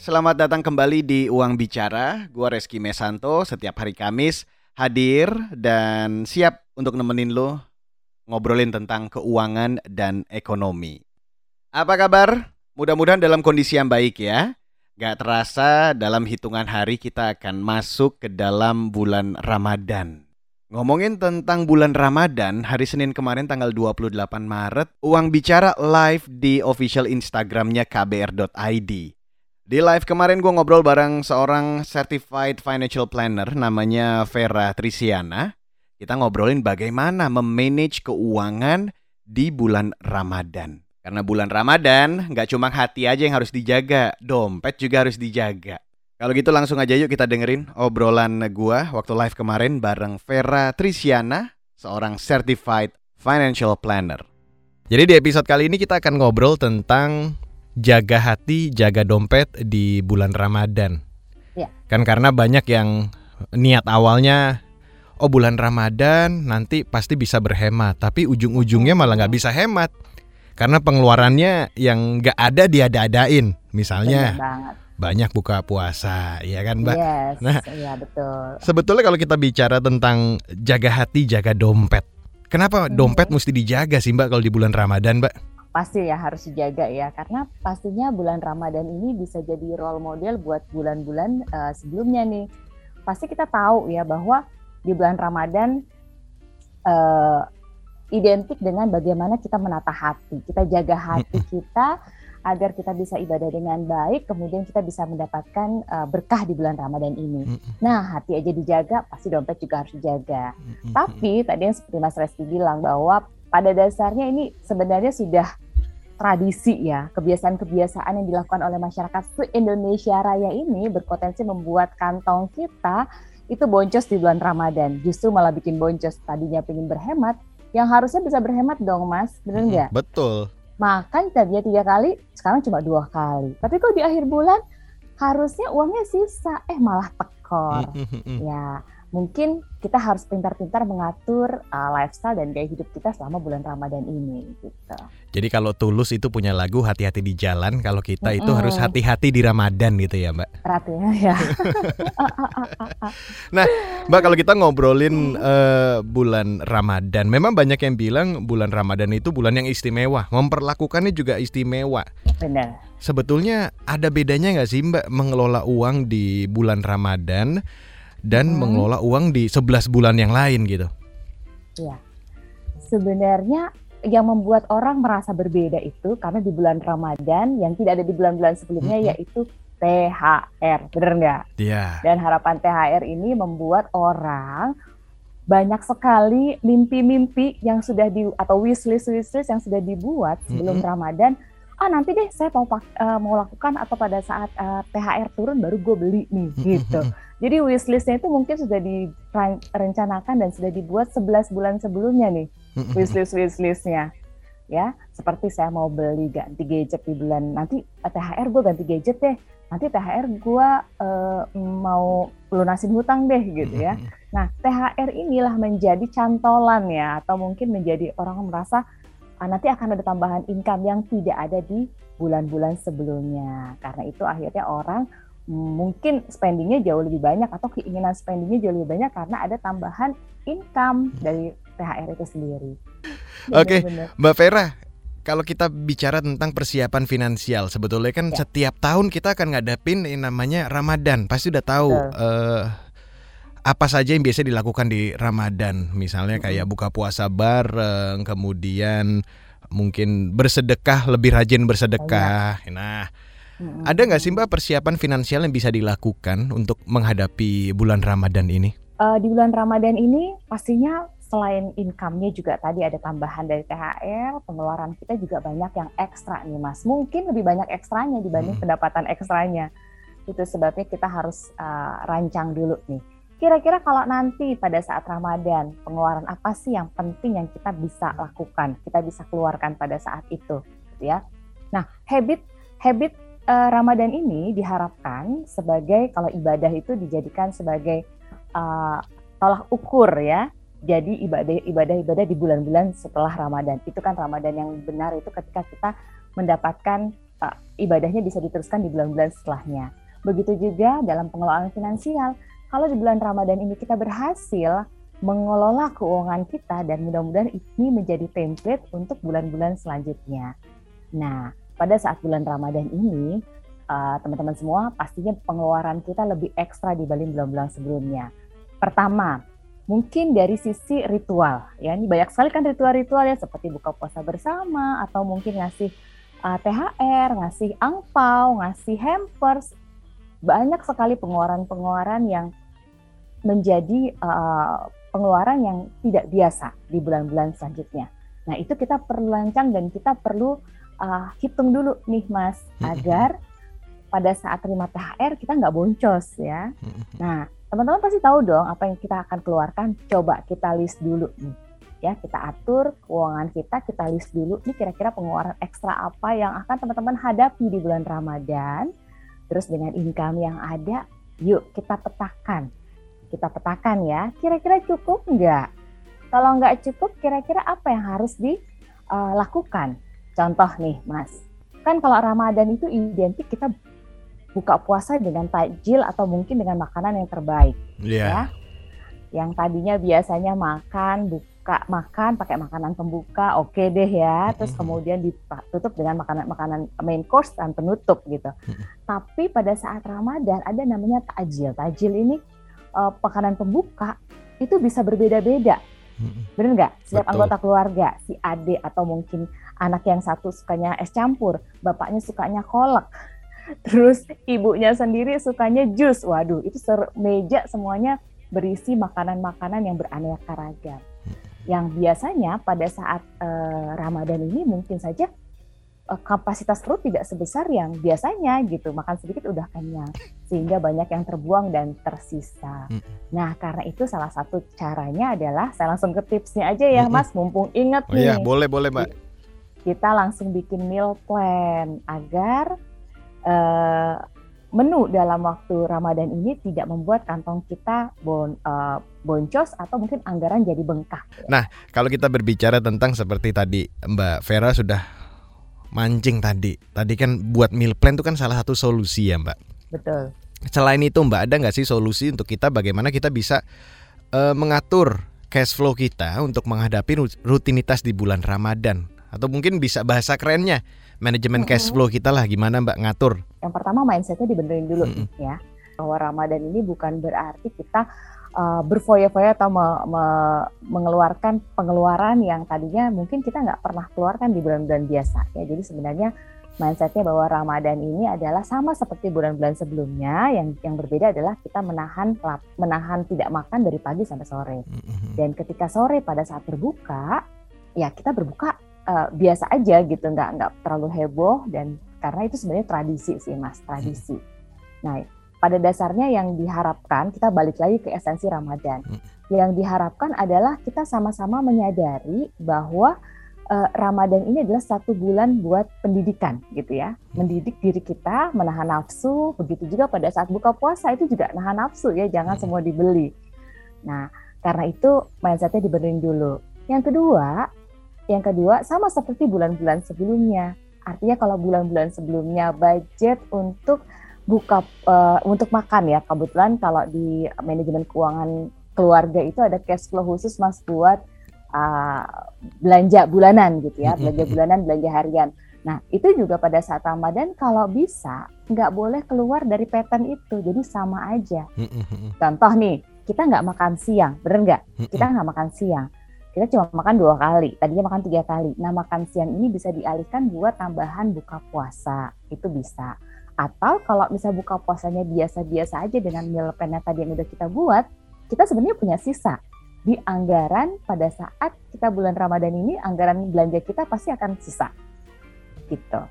Selamat datang kembali di Uang Bicara. Gua Reski Mesanto setiap hari Kamis hadir dan siap untuk nemenin lo ngobrolin tentang keuangan dan ekonomi. Apa kabar? Mudah-mudahan dalam kondisi yang baik ya. Gak terasa dalam hitungan hari kita akan masuk ke dalam bulan Ramadan. Ngomongin tentang bulan Ramadan, hari Senin kemarin tanggal 28 Maret, Uang Bicara live di official Instagramnya kbr.id. Di live kemarin gue ngobrol bareng seorang certified financial planner namanya Vera Trisiana. Kita ngobrolin bagaimana memanage keuangan di bulan Ramadan. Karena bulan Ramadan nggak cuma hati aja yang harus dijaga, dompet juga harus dijaga. Kalau gitu langsung aja yuk kita dengerin obrolan gua waktu live kemarin bareng Vera Trisiana, seorang certified financial planner. Jadi di episode kali ini kita akan ngobrol tentang jaga hati, jaga dompet di bulan Ramadan. Ya. Kan karena banyak yang niat awalnya oh bulan Ramadan nanti pasti bisa berhemat, tapi ujung-ujungnya malah nggak bisa hemat. Karena pengeluarannya yang nggak ada diada-adain. Misalnya banyak buka puasa, ya kan, Mbak? Yes, Nah. iya betul. Sebetulnya kalau kita bicara tentang jaga hati, jaga dompet. Kenapa Hmm. dompet mesti dijaga sih, Mbak, kalau di bulan Ramadan, Mbak? Pasti ya harus dijaga ya, karena pastinya bulan Ramadan ini bisa jadi role model buat bulan-bulan eh, sebelumnya nih. Pasti kita tahu ya bahwa di bulan Ramadan eh, identik dengan bagaimana kita menata hati, kita jaga hati kita agar kita bisa ibadah dengan baik, kemudian kita bisa mendapatkan eh, berkah di bulan Ramadan ini. Nah, hati aja dijaga, pasti dompet juga harus dijaga. Tapi tadi yang seperti Mas Reski bilang bahwa pada dasarnya ini sebenarnya sudah tradisi ya, kebiasaan-kebiasaan yang dilakukan oleh masyarakat se-Indonesia Raya ini berpotensi membuat kantong kita itu boncos di bulan Ramadan. Justru malah bikin boncos. Tadinya pengen berhemat, yang harusnya bisa berhemat dong Mas, bener nggak? Betul. Makan tadinya tiga kali, sekarang cuma dua kali. Tapi kok di akhir bulan harusnya uangnya sisa, eh malah tekor. Ya, mungkin kita harus pintar-pintar mengatur uh, lifestyle dan gaya hidup kita selama bulan Ramadan ini gitu. Jadi kalau tulus itu punya lagu hati-hati di jalan, kalau kita itu Mm-mm. harus hati-hati di Ramadan gitu ya, Mbak. Perhatinya ya. Mbak kalau kita ngobrolin eh, bulan Ramadan, memang banyak yang bilang bulan Ramadan itu bulan yang istimewa, memperlakukannya juga istimewa. Benar. Sebetulnya ada bedanya nggak sih Mbak mengelola uang di bulan Ramadan dan Hmm. mengelola uang di 11 bulan yang lain gitu? Sebenarnya yang membuat orang merasa berbeda itu karena di bulan Ramadan yang tidak ada di bulan-bulan sebelumnya Mm-mm. yaitu THR, bener nggak? Iya. Dan harapan THR ini membuat orang banyak sekali mimpi-mimpi yang sudah di atau wishlist wishlist yang sudah dibuat sebelum Mm-mm. Ramadan. Ah nanti deh saya mau eh, mau lakukan atau pada saat eh, THR turun baru gue beli nih gitu. Jadi wishlistnya itu mungkin sudah direncanakan dan sudah dibuat 11 bulan sebelumnya nih wishlist wishlistnya. Ya seperti saya mau beli ganti gadget di bulan nanti eh, THR gue ganti gadget deh. Nanti THR gue eh, mau lunasin hutang deh gitu ya. Nah THR inilah menjadi cantolan ya atau mungkin menjadi orang merasa ah, nanti akan ada tambahan income yang tidak ada di bulan-bulan sebelumnya. Karena itu akhirnya orang mungkin spendingnya jauh lebih banyak atau keinginan spendingnya jauh lebih banyak karena ada tambahan income dari THR itu sendiri. Oke. Bener-bener. Mbak Vera, kalau kita bicara tentang persiapan finansial, sebetulnya kan Ya. setiap tahun kita akan ngadepin yang namanya Ramadan. Pasti udah tahu eh, apa saja yang biasa dilakukan di Ramadan. Misalnya kayak buka puasa bareng, kemudian mungkin bersedekah, lebih rajin bersedekah. Nah, Mm-mm. ada nggak sih Mbak persiapan finansial yang bisa dilakukan untuk menghadapi bulan Ramadan ini? Eh, di bulan Ramadan ini pastinya selain income-nya juga tadi ada tambahan dari THR, pengeluaran kita juga banyak yang ekstra nih Mas. Mungkin lebih banyak ekstranya dibanding Mm. pendapatan ekstranya. Itu sebabnya kita harus eh, rancang dulu nih. Kira-kira kalau nanti pada saat Ramadan, pengeluaran apa sih yang penting yang kita bisa lakukan, kita bisa keluarkan pada saat itu, gitu ya. Nah, habit habit eh, Ramadan ini diharapkan sebagai kalau ibadah itu dijadikan sebagai eh, tolak ukur ya. Jadi ibadah ibadah-ibadah di bulan-bulan setelah Ramadan. Itu kan Ramadan yang benar itu ketika kita mendapatkan uh, ibadahnya bisa diteruskan di bulan-bulan setelahnya. Begitu juga dalam pengelolaan finansial. Kalau di bulan Ramadan ini kita berhasil mengelola keuangan kita dan mudah-mudahan ini menjadi template untuk bulan-bulan selanjutnya. Nah, pada saat bulan Ramadan ini, uh, teman-teman uh, semua pastinya pengeluaran kita lebih ekstra dibanding bulan-bulan sebelumnya. Pertama, mungkin dari sisi ritual, ya ini banyak sekali kan ritual-ritual ya seperti buka puasa bersama atau mungkin ngasih uh, THR, ngasih angpau, ngasih hampers, banyak sekali pengeluaran-pengeluaran yang menjadi uh, pengeluaran yang tidak biasa di bulan-bulan selanjutnya. Nah, itu kita perlu lancang dan kita perlu uh, hitung dulu nih, Mas, agar pada saat terima THR kita nggak boncos ya. Nah, teman-teman pasti tahu dong apa yang kita akan keluarkan. Coba kita list dulu nih. Ya, kita atur keuangan kita, kita list dulu nih kira-kira pengeluaran ekstra apa yang akan teman-teman hadapi di bulan Ramadan. Terus dengan income yang ada, yuk kita petakan kita petakan ya, kira-kira cukup nggak? Kalau nggak cukup, kira-kira apa yang harus dilakukan? Contoh nih, Mas, kan kalau Ramadan itu identik kita buka puasa dengan takjil atau mungkin dengan makanan yang terbaik, yeah. ya. Yang tadinya biasanya makan, buka makan pakai makanan pembuka, oke okay deh ya. Terus kemudian ditutup dengan makanan-makanan main course dan penutup gitu. Tapi pada saat Ramadan ada namanya takjil. Takjil ini uh, makanan pembuka itu bisa berbeda-beda. Benar nggak? Setiap Betul. anggota keluarga, si adik atau mungkin anak yang satu sukanya es campur, bapaknya sukanya kolak, terus ibunya sendiri sukanya jus. Waduh, itu meja semuanya berisi makanan-makanan yang beraneka ragam. Yang biasanya pada saat uh, Ramadan ini mungkin saja Eh, kapasitas perut tidak sebesar yang biasanya gitu makan sedikit udah kenyang sehingga banyak yang terbuang dan tersisa. Hmm. Nah karena itu salah satu caranya adalah saya langsung ke tipsnya aja ya hmm. Mas mumpung ingat oh, nih. Iya boleh boleh Mbak. Kita langsung bikin meal plan agar uh, menu dalam waktu Ramadan ini tidak membuat kantong kita bon, uh, boncos atau mungkin anggaran jadi bengkak. Nah, kalau kita berbicara tentang seperti tadi Mbak Vera sudah mancing tadi. Tadi kan buat meal plan itu kan salah satu solusi ya Mbak. Betul. Selain itu Mbak ada nggak sih solusi untuk kita bagaimana kita bisa uh, mengatur cash flow kita untuk menghadapi rutinitas di bulan Ramadan? Atau mungkin bisa bahasa kerennya manajemen cash flow kita lah gimana Mbak ngatur? Yang pertama mindsetnya dibenerin dulu mm -hmm. ya bahwa Ramadan ini bukan berarti kita uh, berfoya-foya atau me, me, mengeluarkan pengeluaran yang tadinya mungkin kita nggak pernah keluarkan di bulan-bulan biasa ya jadi sebenarnya mindsetnya bahwa Ramadan ini adalah sama seperti bulan-bulan sebelumnya yang yang berbeda adalah kita menahan menahan tidak makan dari pagi sampai sore mm-hmm. dan ketika sore pada saat berbuka ya kita berbuka uh, biasa aja gitu nggak nggak terlalu heboh dan karena itu sebenarnya tradisi sih mas tradisi. Nah pada dasarnya yang diharapkan kita balik lagi ke esensi Ramadan. Hmm. Yang diharapkan adalah kita sama-sama menyadari bahwa uh, Ramadan ini adalah satu bulan buat pendidikan gitu ya. Hmm. Mendidik diri kita, menahan nafsu, begitu juga pada saat buka puasa itu juga nahan nafsu ya, jangan hmm. semua dibeli. Nah, karena itu mindsetnya dibenerin dulu. Yang kedua, yang kedua sama seperti bulan-bulan sebelumnya. Artinya kalau bulan-bulan sebelumnya budget untuk buka uh, untuk makan ya. Kebetulan kalau di manajemen keuangan keluarga itu ada cash flow khusus Mas buat uh, belanja bulanan gitu ya, belanja bulanan, belanja harian. Nah, itu juga pada saat Ramadan kalau bisa nggak boleh keluar dari pattern itu, jadi sama aja. Contoh nih, kita nggak makan siang, bener nggak? Kita nggak makan siang, kita cuma makan dua kali, tadinya makan tiga kali. Nah, makan siang ini bisa dialihkan buat tambahan buka puasa, itu bisa. Atau kalau misalnya buka puasanya biasa-biasa aja dengan meal plan tadi yang udah kita buat, kita sebenarnya punya sisa di anggaran pada saat kita bulan Ramadan ini anggaran belanja kita pasti akan sisa gitu.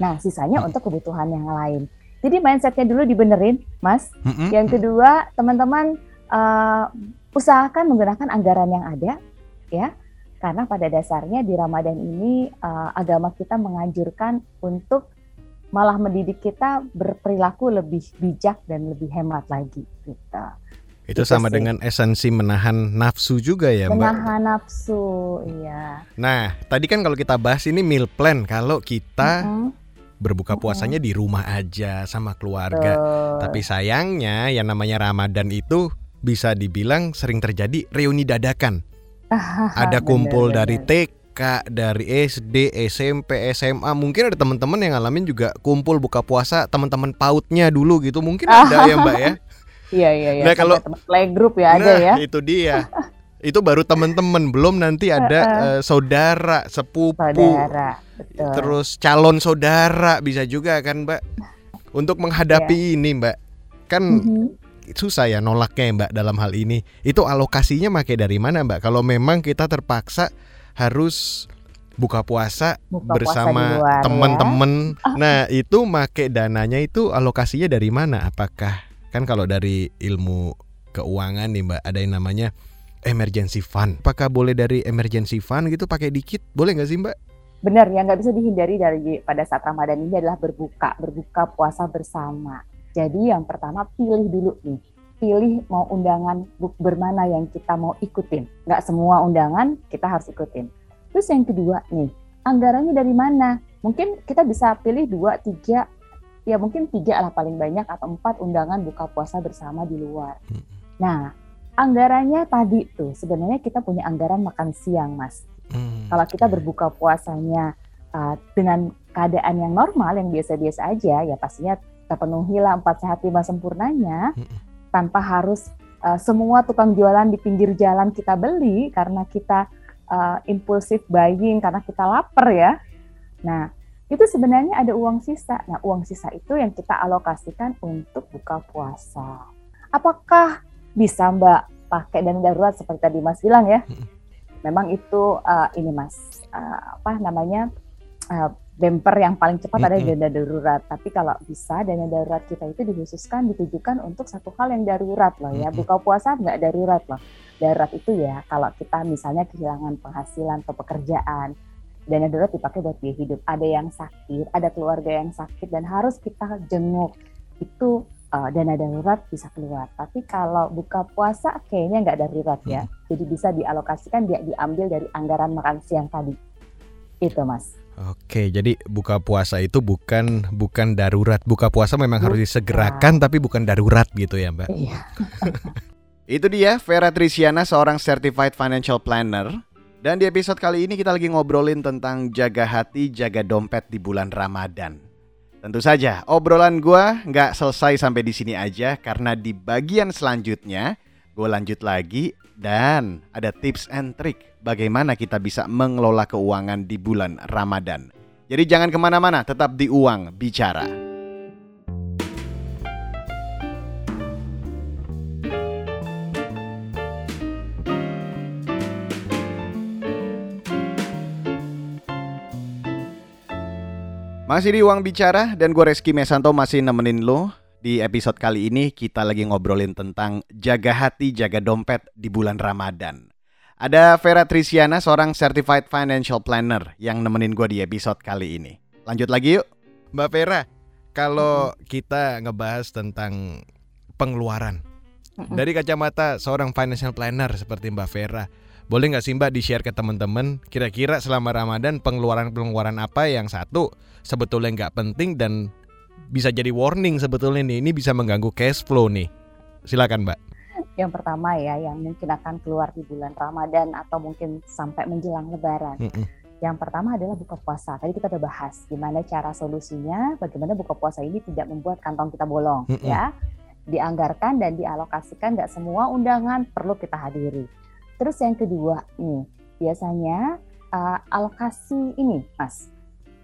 Nah sisanya untuk kebutuhan yang lain. Jadi mindsetnya dulu dibenerin, Mas. Yang kedua teman-teman uh, usahakan menggunakan anggaran yang ada, ya. Karena pada dasarnya di Ramadan ini uh, agama kita menganjurkan untuk malah mendidik kita berperilaku lebih bijak dan lebih hemat lagi gitu. Itu, sama sih. dengan esensi menahan nafsu juga ya, Mbak. Menahan nafsu, iya. Nah, tadi kan kalau kita bahas ini meal plan kalau kita mm -hmm. berbuka puasanya di rumah aja sama keluarga. Betul. Tapi sayangnya yang namanya Ramadan itu bisa dibilang sering terjadi reuni dadakan. Ada kumpul Bener, dari bener. TK, dari SD, SMP, SMA. Mungkin ada teman-teman yang ngalamin juga kumpul buka puasa teman-teman pautnya dulu gitu. Mungkin ada ya Mbak ya. Iya iya iya. Nah, kalau- playgroup ya ada nah, ya. itu dia. Itu baru teman-teman, belum nanti ada eh, saudara, sepupu, Saudara. Betul. terus calon saudara bisa juga kan Mbak. Untuk menghadapi ini Mbak, kan Mhm. Susah ya nolaknya ya, Mbak dalam hal ini. Itu alokasinya make dari mana Mbak? Kalau memang kita terpaksa harus buka puasa Buka bersama ya. teman-teman. Nah, itu make dananya itu alokasinya dari mana? Apakah kan kalau dari ilmu keuangan nih Mbak ada yang namanya emergency fund. Apakah boleh dari emergency fund gitu pakai dikit? Boleh nggak sih Mbak? Benar, yang nggak bisa dihindari dari pada saat Ramadan ini adalah berbuka, berbuka puasa bersama. Jadi yang pertama pilih dulu nih, pilih mau undangan buk bermana yang kita mau ikutin. Nggak semua undangan kita harus ikutin. Terus yang kedua nih, anggarannya dari mana? Mungkin kita bisa pilih dua, tiga, ya mungkin tiga lah paling banyak atau empat undangan buka puasa bersama di luar. Hmm. Nah, anggarannya tadi tuh sebenarnya kita punya anggaran makan siang, Mas. Hmm. Kalau kita berbuka puasanya uh, dengan keadaan yang normal, yang biasa-biasa aja, ya pastinya terpenuhilah empat sehat lima sempurnanya, Mm-mm. tanpa harus uh, semua tukang jualan di pinggir jalan kita beli karena kita uh, impulsif buying karena kita lapar ya. Nah, itu sebenarnya ada uang sisa. Nah, uang sisa itu yang kita alokasikan untuk buka puasa. Apakah bisa Mbak pakai dana darurat seperti tadi Mas bilang ya? Memang itu uh, ini Mas, uh, apa namanya? uh, bumper yang paling cepat adalah Mm-mm. dana darurat. Tapi kalau bisa dana darurat kita itu dikhususkan ditujukan untuk satu hal yang darurat loh ya. Buka puasa nggak darurat loh. Darurat itu ya kalau kita misalnya kehilangan penghasilan atau pekerjaan, dana darurat dipakai buat biaya hidup. Ada yang sakit, ada keluarga yang sakit dan harus kita jenguk. Itu uh, dana darurat bisa keluar. Tapi kalau buka puasa kayaknya nggak darurat ya. Jadi bisa dialokasikan dia diambil dari anggaran makan siang tadi. Itu mas. Oke, jadi buka puasa itu bukan bukan darurat. Buka puasa memang harus disegerakan tapi bukan darurat gitu ya, Mbak. Iya. Itu dia Vera Trisiana seorang certified financial planner. Dan di episode kali ini kita lagi ngobrolin tentang jaga hati, jaga dompet di bulan Ramadan. Tentu saja, obrolan gua nggak selesai sampai di sini aja karena di bagian selanjutnya gue lanjut lagi dan ada tips and trick bagaimana kita bisa mengelola keuangan di bulan Ramadan. Jadi jangan ke mana-mana, tetap di Uang Bicara. Masih di Uang Bicara dan gue Reski Mesanto masih nemenin lo Di episode kali ini kita lagi ngobrolin tentang jaga hati, jaga dompet di bulan Ramadan. Ada Vera Trisiana, seorang certified financial planner yang nemenin gue di episode kali ini. Lanjut lagi yuk. Mbak Vera, kalau kita ngebahas tentang pengeluaran. Dari kacamata seorang financial planner seperti Mbak Vera boleh nggak sih Mbak di-share ke teman-teman kira-kira selama Ramadan pengeluaran-pengeluaran apa yang satu sebetulnya nggak penting dan bisa jadi warning sebetulnya nih ini bisa mengganggu cash flow nih. Silakan Mbak. Yang pertama ya, yang mungkin akan keluar di bulan Ramadan atau mungkin sampai menjelang Lebaran. Mm-mm. Yang pertama adalah buka puasa. Tadi kita udah bahas gimana cara solusinya, bagaimana buka puasa ini tidak membuat kantong kita bolong, Mm-mm. ya. Dianggarkan dan dialokasikan, nggak semua undangan perlu kita hadiri. Terus yang kedua nih, biasanya uh, alokasi ini, Mas,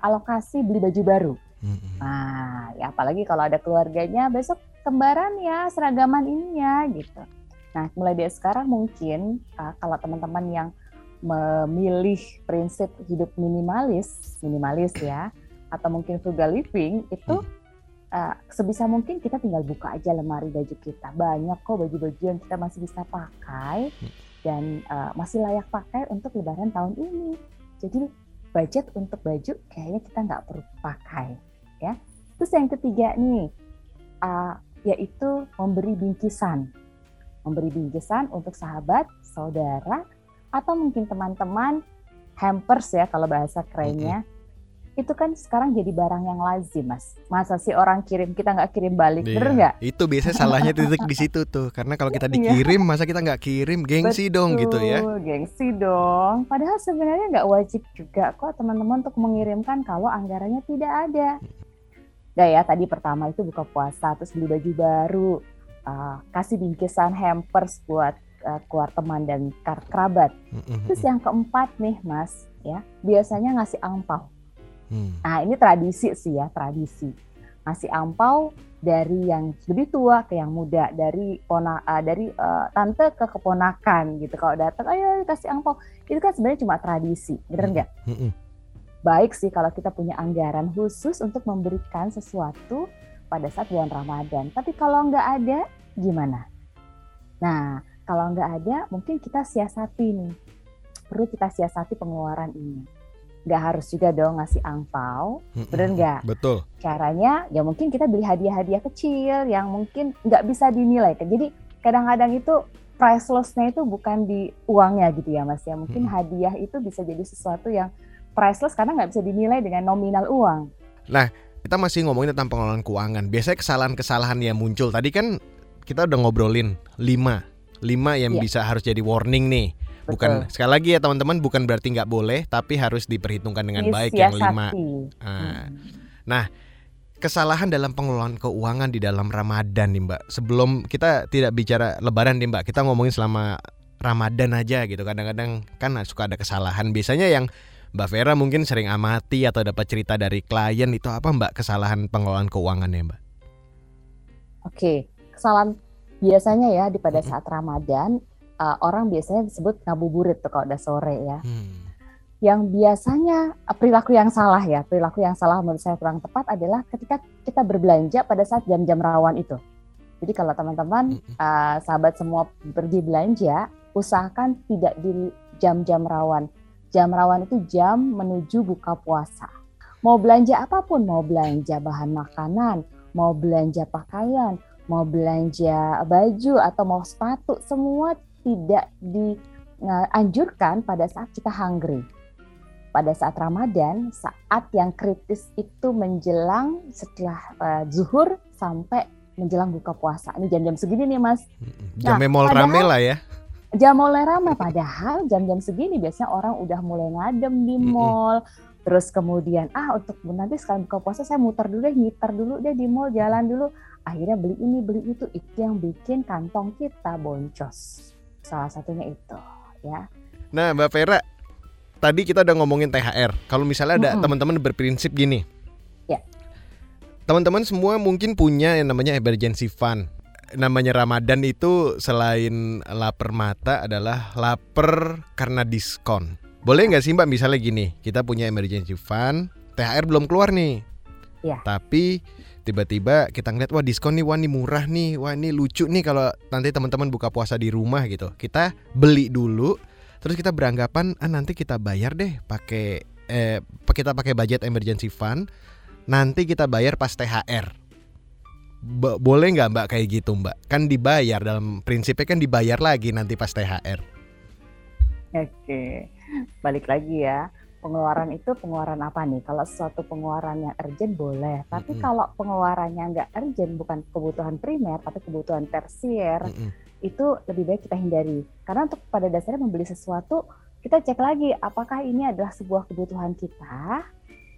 alokasi beli baju baru. Mm-mm. Nah, ya apalagi kalau ada keluarganya besok kembaran ya, seragaman ini ya gitu. Nah, mulai dari sekarang mungkin uh, kalau teman-teman yang memilih prinsip hidup minimalis, minimalis ya, atau mungkin frugal living itu uh, sebisa mungkin kita tinggal buka aja lemari baju kita. Banyak kok baju-baju yang kita masih bisa pakai dan uh, masih layak pakai untuk lebaran tahun ini. Jadi budget untuk baju kayaknya kita nggak perlu pakai ya. Terus yang ketiga nih uh, yaitu memberi bingkisan. Memberi bingkisan untuk sahabat, saudara atau mungkin teman-teman hampers ya kalau bahasa kerennya. itu kan sekarang jadi barang yang lazim mas masa sih orang kirim kita nggak kirim balik Iya. bener nggak Itu biasanya salahnya titik di situ tuh. Karena kalau kita Iya. dikirim, masa kita nggak kirim, gengsi dong gitu ya. Betul, gengsi dong padahal sebenarnya nggak wajib juga kok teman-teman untuk mengirimkan kalau anggarannya tidak ada Udah ya tadi pertama itu buka puasa terus beli baju baru uh, kasih bingkisan hampers buat uh, keluar teman dan kerabat terus yang keempat nih mas ya biasanya ngasih angpau Hmm. Nah, ini tradisi sih ya, tradisi. Ngasih angpau dari yang lebih tua ke yang muda, dari pona, ah, dari eh, tante ke keponakan gitu. Kalau datang, ayo kasih angpau. Itu kan sebenarnya cuma tradisi, bener nggak? Mm-mm. Baik sih kalau kita punya anggaran khusus untuk memberikan sesuatu pada saat bulan Ramadan. Tapi kalau nggak ada, gimana? Nah, kalau nggak ada, mungkin kita siasati nih. Perlu kita siasati pengeluaran ini. Nggak harus juga dong ngasih angpau, Mm-mm. bener nggak? Betul. caranya ya mungkin kita beli hadiah-hadiah kecil yang mungkin nggak bisa dinilai kan jadi kadang-kadang itu pricelessnya itu bukan di uangnya gitu ya mas ya mungkin Mm. hadiah itu bisa jadi sesuatu yang priceless karena nggak bisa dinilai dengan nominal uang Kita masih ngomongin tentang pengelolaan keuangan. Biasanya kesalahan-kesalahan yang muncul. Tadi kan kita udah ngobrolin 5. 5 yang Iya. bisa harus jadi warning nih. Bukan sekali lagi ya teman-teman bukan berarti nggak boleh tapi harus diperhitungkan dengan baik yang lima. Disiasati. Ah. Hmm. kesalahan dalam pengelolaan keuangan di dalam Ramadan nih Mbak. Sebelum kita tidak bicara Lebaran nih Mbak, kita ngomongin selama Ramadan aja gitu. Kadang-kadang kan suka ada kesalahan. Biasanya yang Mbak Vera mungkin sering amati atau dapat cerita dari klien itu apa Mbak kesalahan pengelolaan keuangannya Mbak? Oke, kesalahan biasanya ya di pada saat Ramadan uh, orang biasanya disebut ngabuburit tuh kalau udah sore ya. Hmm. yang biasanya eh, perilaku yang salah ya, perilaku yang salah menurut saya kurang tepat adalah ketika kita berbelanja pada saat jam-jam rawan itu. Jadi kalau teman-teman eh, sahabat semua pergi belanja, usahakan tidak di jam-jam rawan. Jam rawan itu jam menuju buka puasa. Mau belanja apa pun, mau belanja bahan makanan, mau belanja pakaian, mau belanja baju atau mau sepatu, semua tidak dianjurkan pada saat kita hungry pada saat Ramadan, saat yang kritis itu menjelang setelah eh, zuhur sampai menjelang buka puasa. Ini jam-jam segini nih Mas. Jam Nah, padahal- rame lah ya. Jam mulai ramai padahal jam-jam segini biasanya orang udah mulai ngadem di mall. Terus kemudian ah untuk nanti sekalian buka puasa saya muter dulu deh, ngiter dulu deh di mall, jalan dulu. Akhirnya beli ini, beli itu, itu yang bikin kantong kita boncos. Salah satunya itu, ya. Nah Mbak Vera, tadi kita udah ngomongin THR. Kalau misalnya ada Mm-mm. teman-teman berprinsip gini. Ya. Teman-teman semua mungkin punya yang namanya emergency fund. Namanya Ramadan itu selain lapar mata adalah lapar karena diskon. Boleh nggak sih Mbak misalnya gini, kita punya emergency fund, THR belum keluar nih. Ya. Tapi tiba-tiba kita ngeliat wah diskon nih, wah ini murah nih, wah ini lucu nih kalau nanti teman-teman buka puasa di rumah gitu. Kita beli dulu, terus kita beranggapan ah nanti kita bayar deh pakai eh kita pakai budget emergency fund, nanti kita bayar pas THR. Ba- boleh nggak Mbak kayak gitu Mbak? Kan dibayar dalam prinsipnya kan dibayar lagi nanti pas THR. Oke, balik lagi ya. Pengeluaran itu pengeluaran apa nih? Kalau sesuatu pengeluaran yang urgent boleh, tapi Mm-mm. kalau pengeluarannya nggak urgent, bukan kebutuhan primer, tapi kebutuhan tersier, Mm-mm. itu lebih baik kita hindari. Karena untuk pada dasarnya membeli sesuatu, kita cek lagi apakah ini adalah sebuah kebutuhan kita,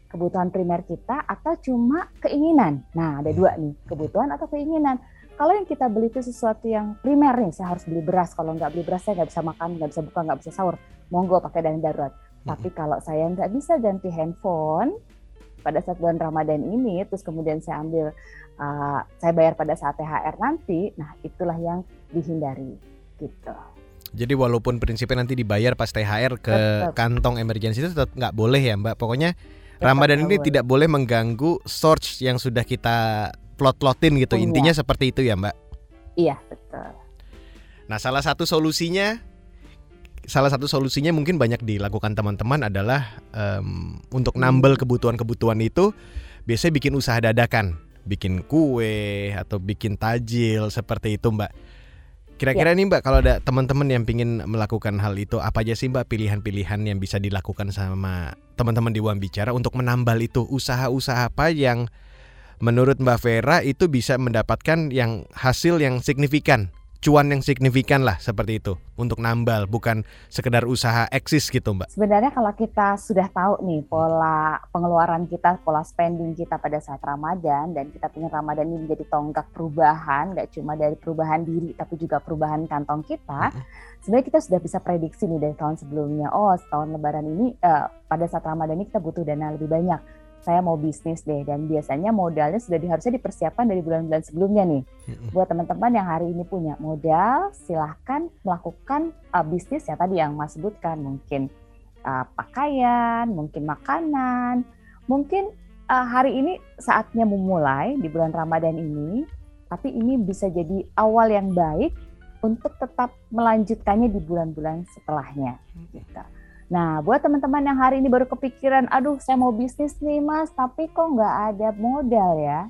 kebutuhan primer kita, atau cuma keinginan. Nah, ada dua nih, kebutuhan atau keinginan. Kalau yang kita beli itu sesuatu yang primer nih, saya harus beli beras. Kalau nggak beli beras, saya nggak bisa makan, nggak bisa buka, nggak bisa sahur. Monggo pakai dana darurat. Tapi kalau saya nggak bisa ganti handphone pada saat bulan Ramadan ini, terus kemudian saya ambil, uh, saya bayar pada saat THR nanti, nah itulah yang dihindari gitu. Jadi walaupun prinsipnya nanti dibayar pas THR ke Tetap. kantong emergency itu tetap nggak boleh ya Mbak. Pokoknya Ramadan ini tidak boleh mengganggu source yang sudah kita plot-plotin gitu. Iya. Intinya seperti itu ya Mbak. Iya betul. Nah salah satu solusinya, salah satu solusinya mungkin banyak dilakukan teman-teman adalah em, untuk Hmm. nambel kebutuhan-kebutuhan itu biasanya bikin usaha dadakan, bikin kue atau bikin tajil seperti itu Mbak. Kira-kira ya. nih Mbak, kalau ada teman-teman yang ingin melakukan hal itu, apa aja sih Mbak pilihan-pilihan yang bisa dilakukan sama teman-teman di Uang Bicara untuk menambal itu usaha-usaha apa yang menurut Mbak Vera itu bisa mendapatkan yang hasil yang signifikan cuan yang signifikan lah seperti itu untuk nambal bukan sekedar usaha eksis gitu mbak. Sebenarnya kalau kita sudah tahu nih pola pengeluaran kita, pola spending kita pada saat Ramadan dan kita ingin Ramadan ini menjadi tonggak perubahan, nggak cuma dari perubahan diri tapi juga perubahan kantong kita. Mm -hmm. Sebenarnya kita sudah bisa prediksi nih dari tahun sebelumnya. Oh, tahun Lebaran ini uh, pada saat Ramadan ini kita butuh dana lebih banyak saya mau bisnis deh dan biasanya modalnya sudah harusnya dipersiapkan dari bulan-bulan sebelumnya nih. hmm Buat teman-teman yang hari ini punya modal, silahkan melakukan uh, bisnis ya tadi yang Mas sebutkan mungkin uh, pakaian, mungkin makanan, mungkin uh, hari ini saatnya memulai di bulan Ramadan ini, tapi ini bisa jadi awal yang baik untuk tetap melanjutkannya di bulan-bulan setelahnya. Gitu. Nah, buat teman-teman yang hari ini baru kepikiran, aduh saya mau bisnis nih mas, tapi kok nggak ada modal ya?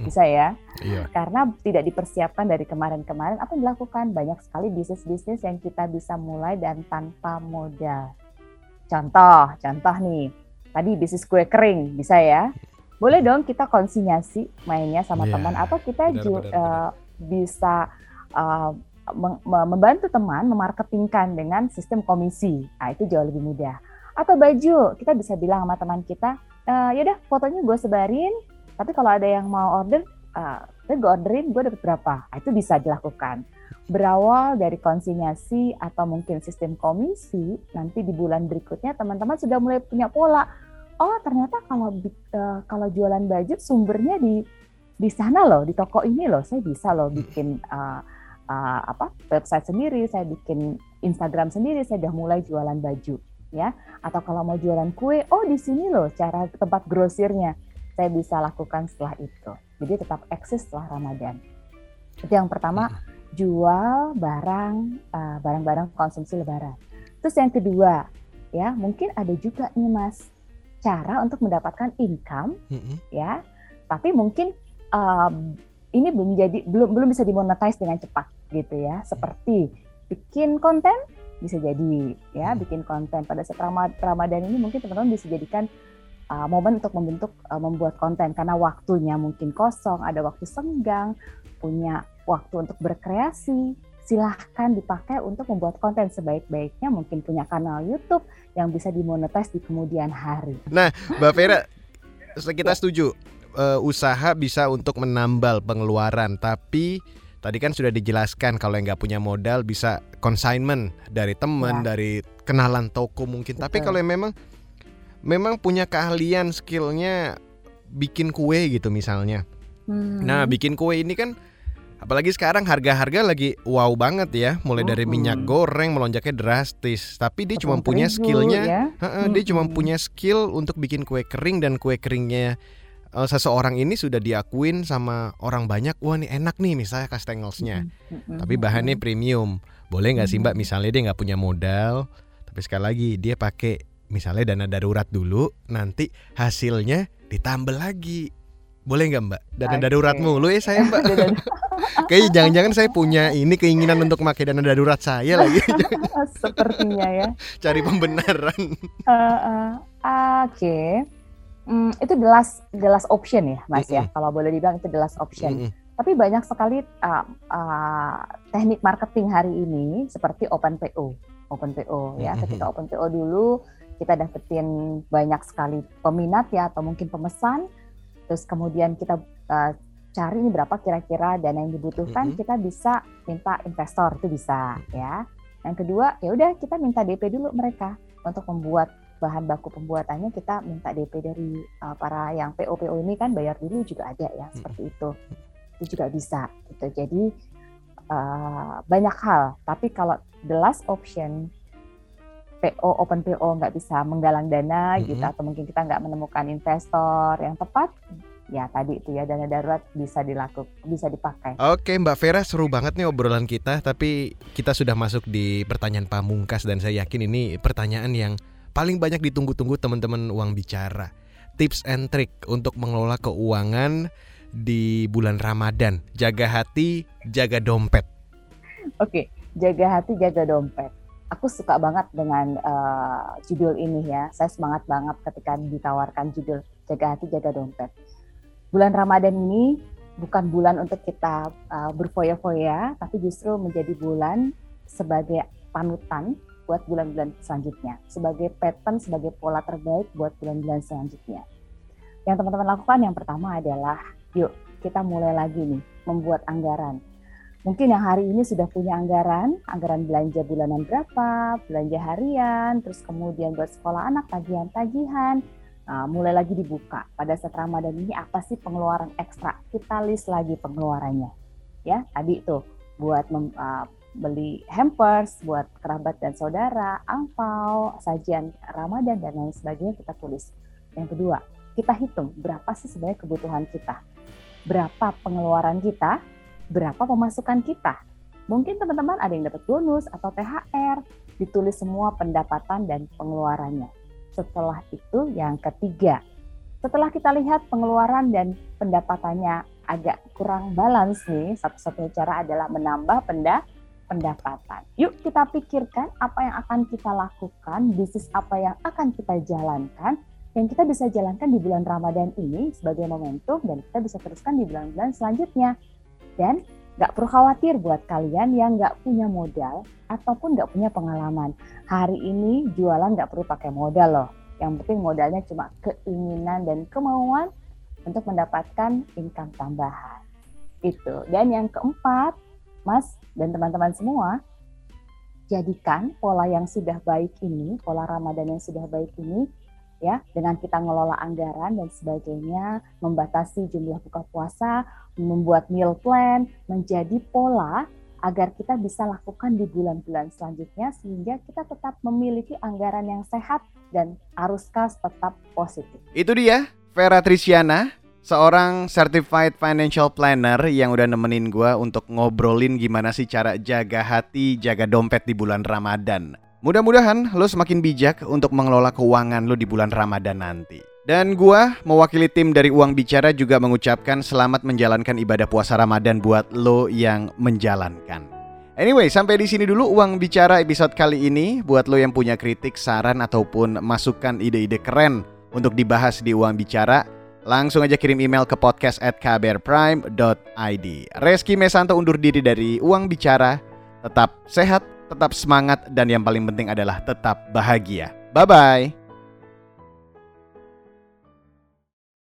Bisa ya? Iya. Karena tidak dipersiapkan dari kemarin-kemarin, apa yang dilakukan? Banyak sekali bisnis-bisnis yang kita bisa mulai dan tanpa modal. Contoh, contoh nih, tadi bisnis kue kering, bisa ya? Boleh dong kita konsinyasi mainnya sama yeah. teman, atau kita benar, benar, benar. Uh, bisa uh, membantu teman memarketingkan dengan sistem komisi. Nah, itu jauh lebih mudah. Atau baju, kita bisa bilang sama teman kita, e, yaudah fotonya gue sebarin, tapi kalau ada yang mau order, uh, gue orderin, gue dapat berapa. Nah, itu bisa dilakukan. Berawal dari konsinyasi atau mungkin sistem komisi, nanti di bulan berikutnya teman-teman sudah mulai punya pola. Oh ternyata kalau uh, kalau jualan baju sumbernya di di sana loh, di toko ini loh, saya bisa loh bikin uh, uh, apa website sendiri, saya bikin Instagram sendiri, saya udah mulai jualan baju ya. Atau kalau mau jualan kue, oh di sini loh cara tempat grosirnya. Saya bisa lakukan setelah itu. Jadi tetap eksis setelah Ramadan. Itu yang pertama, jual barang uh, barang-barang konsumsi lebaran. Terus yang kedua, ya mungkin ada juga nih Mas cara untuk mendapatkan income, mm -hmm. ya. Tapi mungkin um, ini belum jadi belum belum bisa dimonetize dengan cepat gitu ya. Seperti bikin konten bisa jadi ya, hmm. bikin konten pada saat Ramadan ini mungkin teman-teman bisa jadikan uh, momen untuk membentuk uh, membuat konten karena waktunya mungkin kosong, ada waktu senggang, punya waktu untuk berkreasi. Silahkan dipakai untuk membuat konten sebaik-baiknya, mungkin punya kanal YouTube yang bisa dimonetize di kemudian hari. Nah, Mbak Vera, kita setuju uh, usaha bisa untuk menambal pengeluaran, tapi tadi kan sudah dijelaskan kalau yang nggak punya modal bisa consignment dari teman, ya. dari kenalan toko mungkin. Betul. Tapi kalau yang memang memang punya keahlian, skillnya bikin kue gitu misalnya. Hmm. Nah, bikin kue ini kan apalagi sekarang harga-harga lagi wow banget ya, mulai dari minyak goreng melonjaknya drastis. Tapi dia cuma punya skillnya, ya? dia cuma punya skill untuk bikin kue kering dan kue keringnya uh, seseorang ini sudah diakuin sama orang banyak wah ini enak nih misalnya kastengelsnya mm-hmm. tapi bahannya premium. Boleh nggak sih mbak? Misalnya dia nggak punya modal tapi sekali lagi dia pakai misalnya dana darurat dulu nanti hasilnya ditambah lagi. Boleh nggak mbak? Dana okay. darurat mulu ya saya mbak. Kayak jangan-jangan saya punya ini keinginan untuk pakai dana darurat saya lagi. Sepertinya ya. Cari pembenaran. Uh, uh, oke. okay Hmm, itu the last the last option ya, Mas mm -hmm. ya. Kalau boleh dibilang itu the last option. Mm -hmm. Tapi banyak sekali uh, uh, teknik marketing hari ini seperti open PO, open PO ya. Mm -hmm. Ketika open PO dulu kita dapetin banyak sekali peminat ya atau mungkin pemesan, terus kemudian kita uh, cari ini berapa kira-kira dana yang dibutuhkan, mm -hmm. kita bisa minta investor itu bisa ya. Yang kedua ya udah kita minta DP dulu mereka untuk membuat bahan baku pembuatannya kita minta DP dari uh, para yang PO PO ini kan bayar dulu juga ada ya hmm. seperti itu itu juga bisa gitu jadi uh, banyak hal tapi kalau the last option PO open PO nggak bisa menggalang dana hmm. gitu atau mungkin kita nggak menemukan investor yang tepat ya tadi itu ya dana darurat bisa dilakukan bisa dipakai. Oke Mbak Vera seru banget nih obrolan kita tapi kita sudah masuk di pertanyaan pamungkas dan saya yakin ini pertanyaan yang paling banyak ditunggu-tunggu teman-teman uang bicara. Tips and trick untuk mengelola keuangan di bulan Ramadan. Jaga hati, jaga dompet. Oke, jaga hati, jaga dompet. Aku suka banget dengan uh, judul ini ya. Saya semangat banget ketika ditawarkan judul jaga hati, jaga dompet. Bulan Ramadan ini bukan bulan untuk kita uh, berfoya-foya, tapi justru menjadi bulan sebagai panutan buat bulan-bulan selanjutnya, sebagai pattern, sebagai pola terbaik buat bulan-bulan selanjutnya. Yang teman-teman lakukan yang pertama adalah, yuk kita mulai lagi nih, membuat anggaran Mungkin yang hari ini sudah punya anggaran, anggaran belanja bulanan berapa, belanja harian, terus kemudian buat sekolah anak tagihan-tagihan, nah, mulai lagi dibuka. Pada saat Ramadan ini apa sih pengeluaran ekstra? Kita list lagi pengeluarannya. Ya, tadi itu buat mem, uh, beli hampers buat kerabat dan saudara, angpau, sajian Ramadan dan lain sebagainya kita tulis. Yang kedua, kita hitung berapa sih sebenarnya kebutuhan kita. Berapa pengeluaran kita berapa pemasukan kita. Mungkin teman-teman ada yang dapat bonus atau THR, ditulis semua pendapatan dan pengeluarannya. Setelah itu yang ketiga, setelah kita lihat pengeluaran dan pendapatannya agak kurang balance nih, satu-satunya cara adalah menambah penda pendapatan. Yuk kita pikirkan apa yang akan kita lakukan, bisnis apa yang akan kita jalankan, yang kita bisa jalankan di bulan Ramadan ini sebagai momentum dan kita bisa teruskan di bulan-bulan selanjutnya. Dan nggak perlu khawatir buat kalian yang nggak punya modal ataupun nggak punya pengalaman. Hari ini jualan nggak perlu pakai modal loh. Yang penting modalnya cuma keinginan dan kemauan untuk mendapatkan income tambahan. Itu. Dan yang keempat, Mas dan teman-teman semua, jadikan pola yang sudah baik ini, pola Ramadan yang sudah baik ini ya dengan kita ngelola anggaran dan sebagainya, membatasi jumlah buka puasa, membuat meal plan menjadi pola agar kita bisa lakukan di bulan-bulan selanjutnya sehingga kita tetap memiliki anggaran yang sehat dan arus kas tetap positif. Itu dia Vera Trisiana, seorang certified financial planner yang udah nemenin gue untuk ngobrolin gimana sih cara jaga hati, jaga dompet di bulan Ramadan. Mudah-mudahan lo semakin bijak untuk mengelola keuangan lo di bulan Ramadan nanti. Dan gua mewakili tim dari Uang Bicara juga mengucapkan selamat menjalankan ibadah puasa Ramadan buat lo yang menjalankan. Anyway, sampai di sini dulu Uang Bicara episode kali ini. Buat lo yang punya kritik, saran ataupun masukan ide-ide keren untuk dibahas di Uang Bicara, langsung aja kirim email ke podcast at kbrprime.id. Reski Mesanto undur diri dari Uang Bicara. Tetap sehat, tetap semangat, dan yang paling penting adalah tetap bahagia. Bye bye.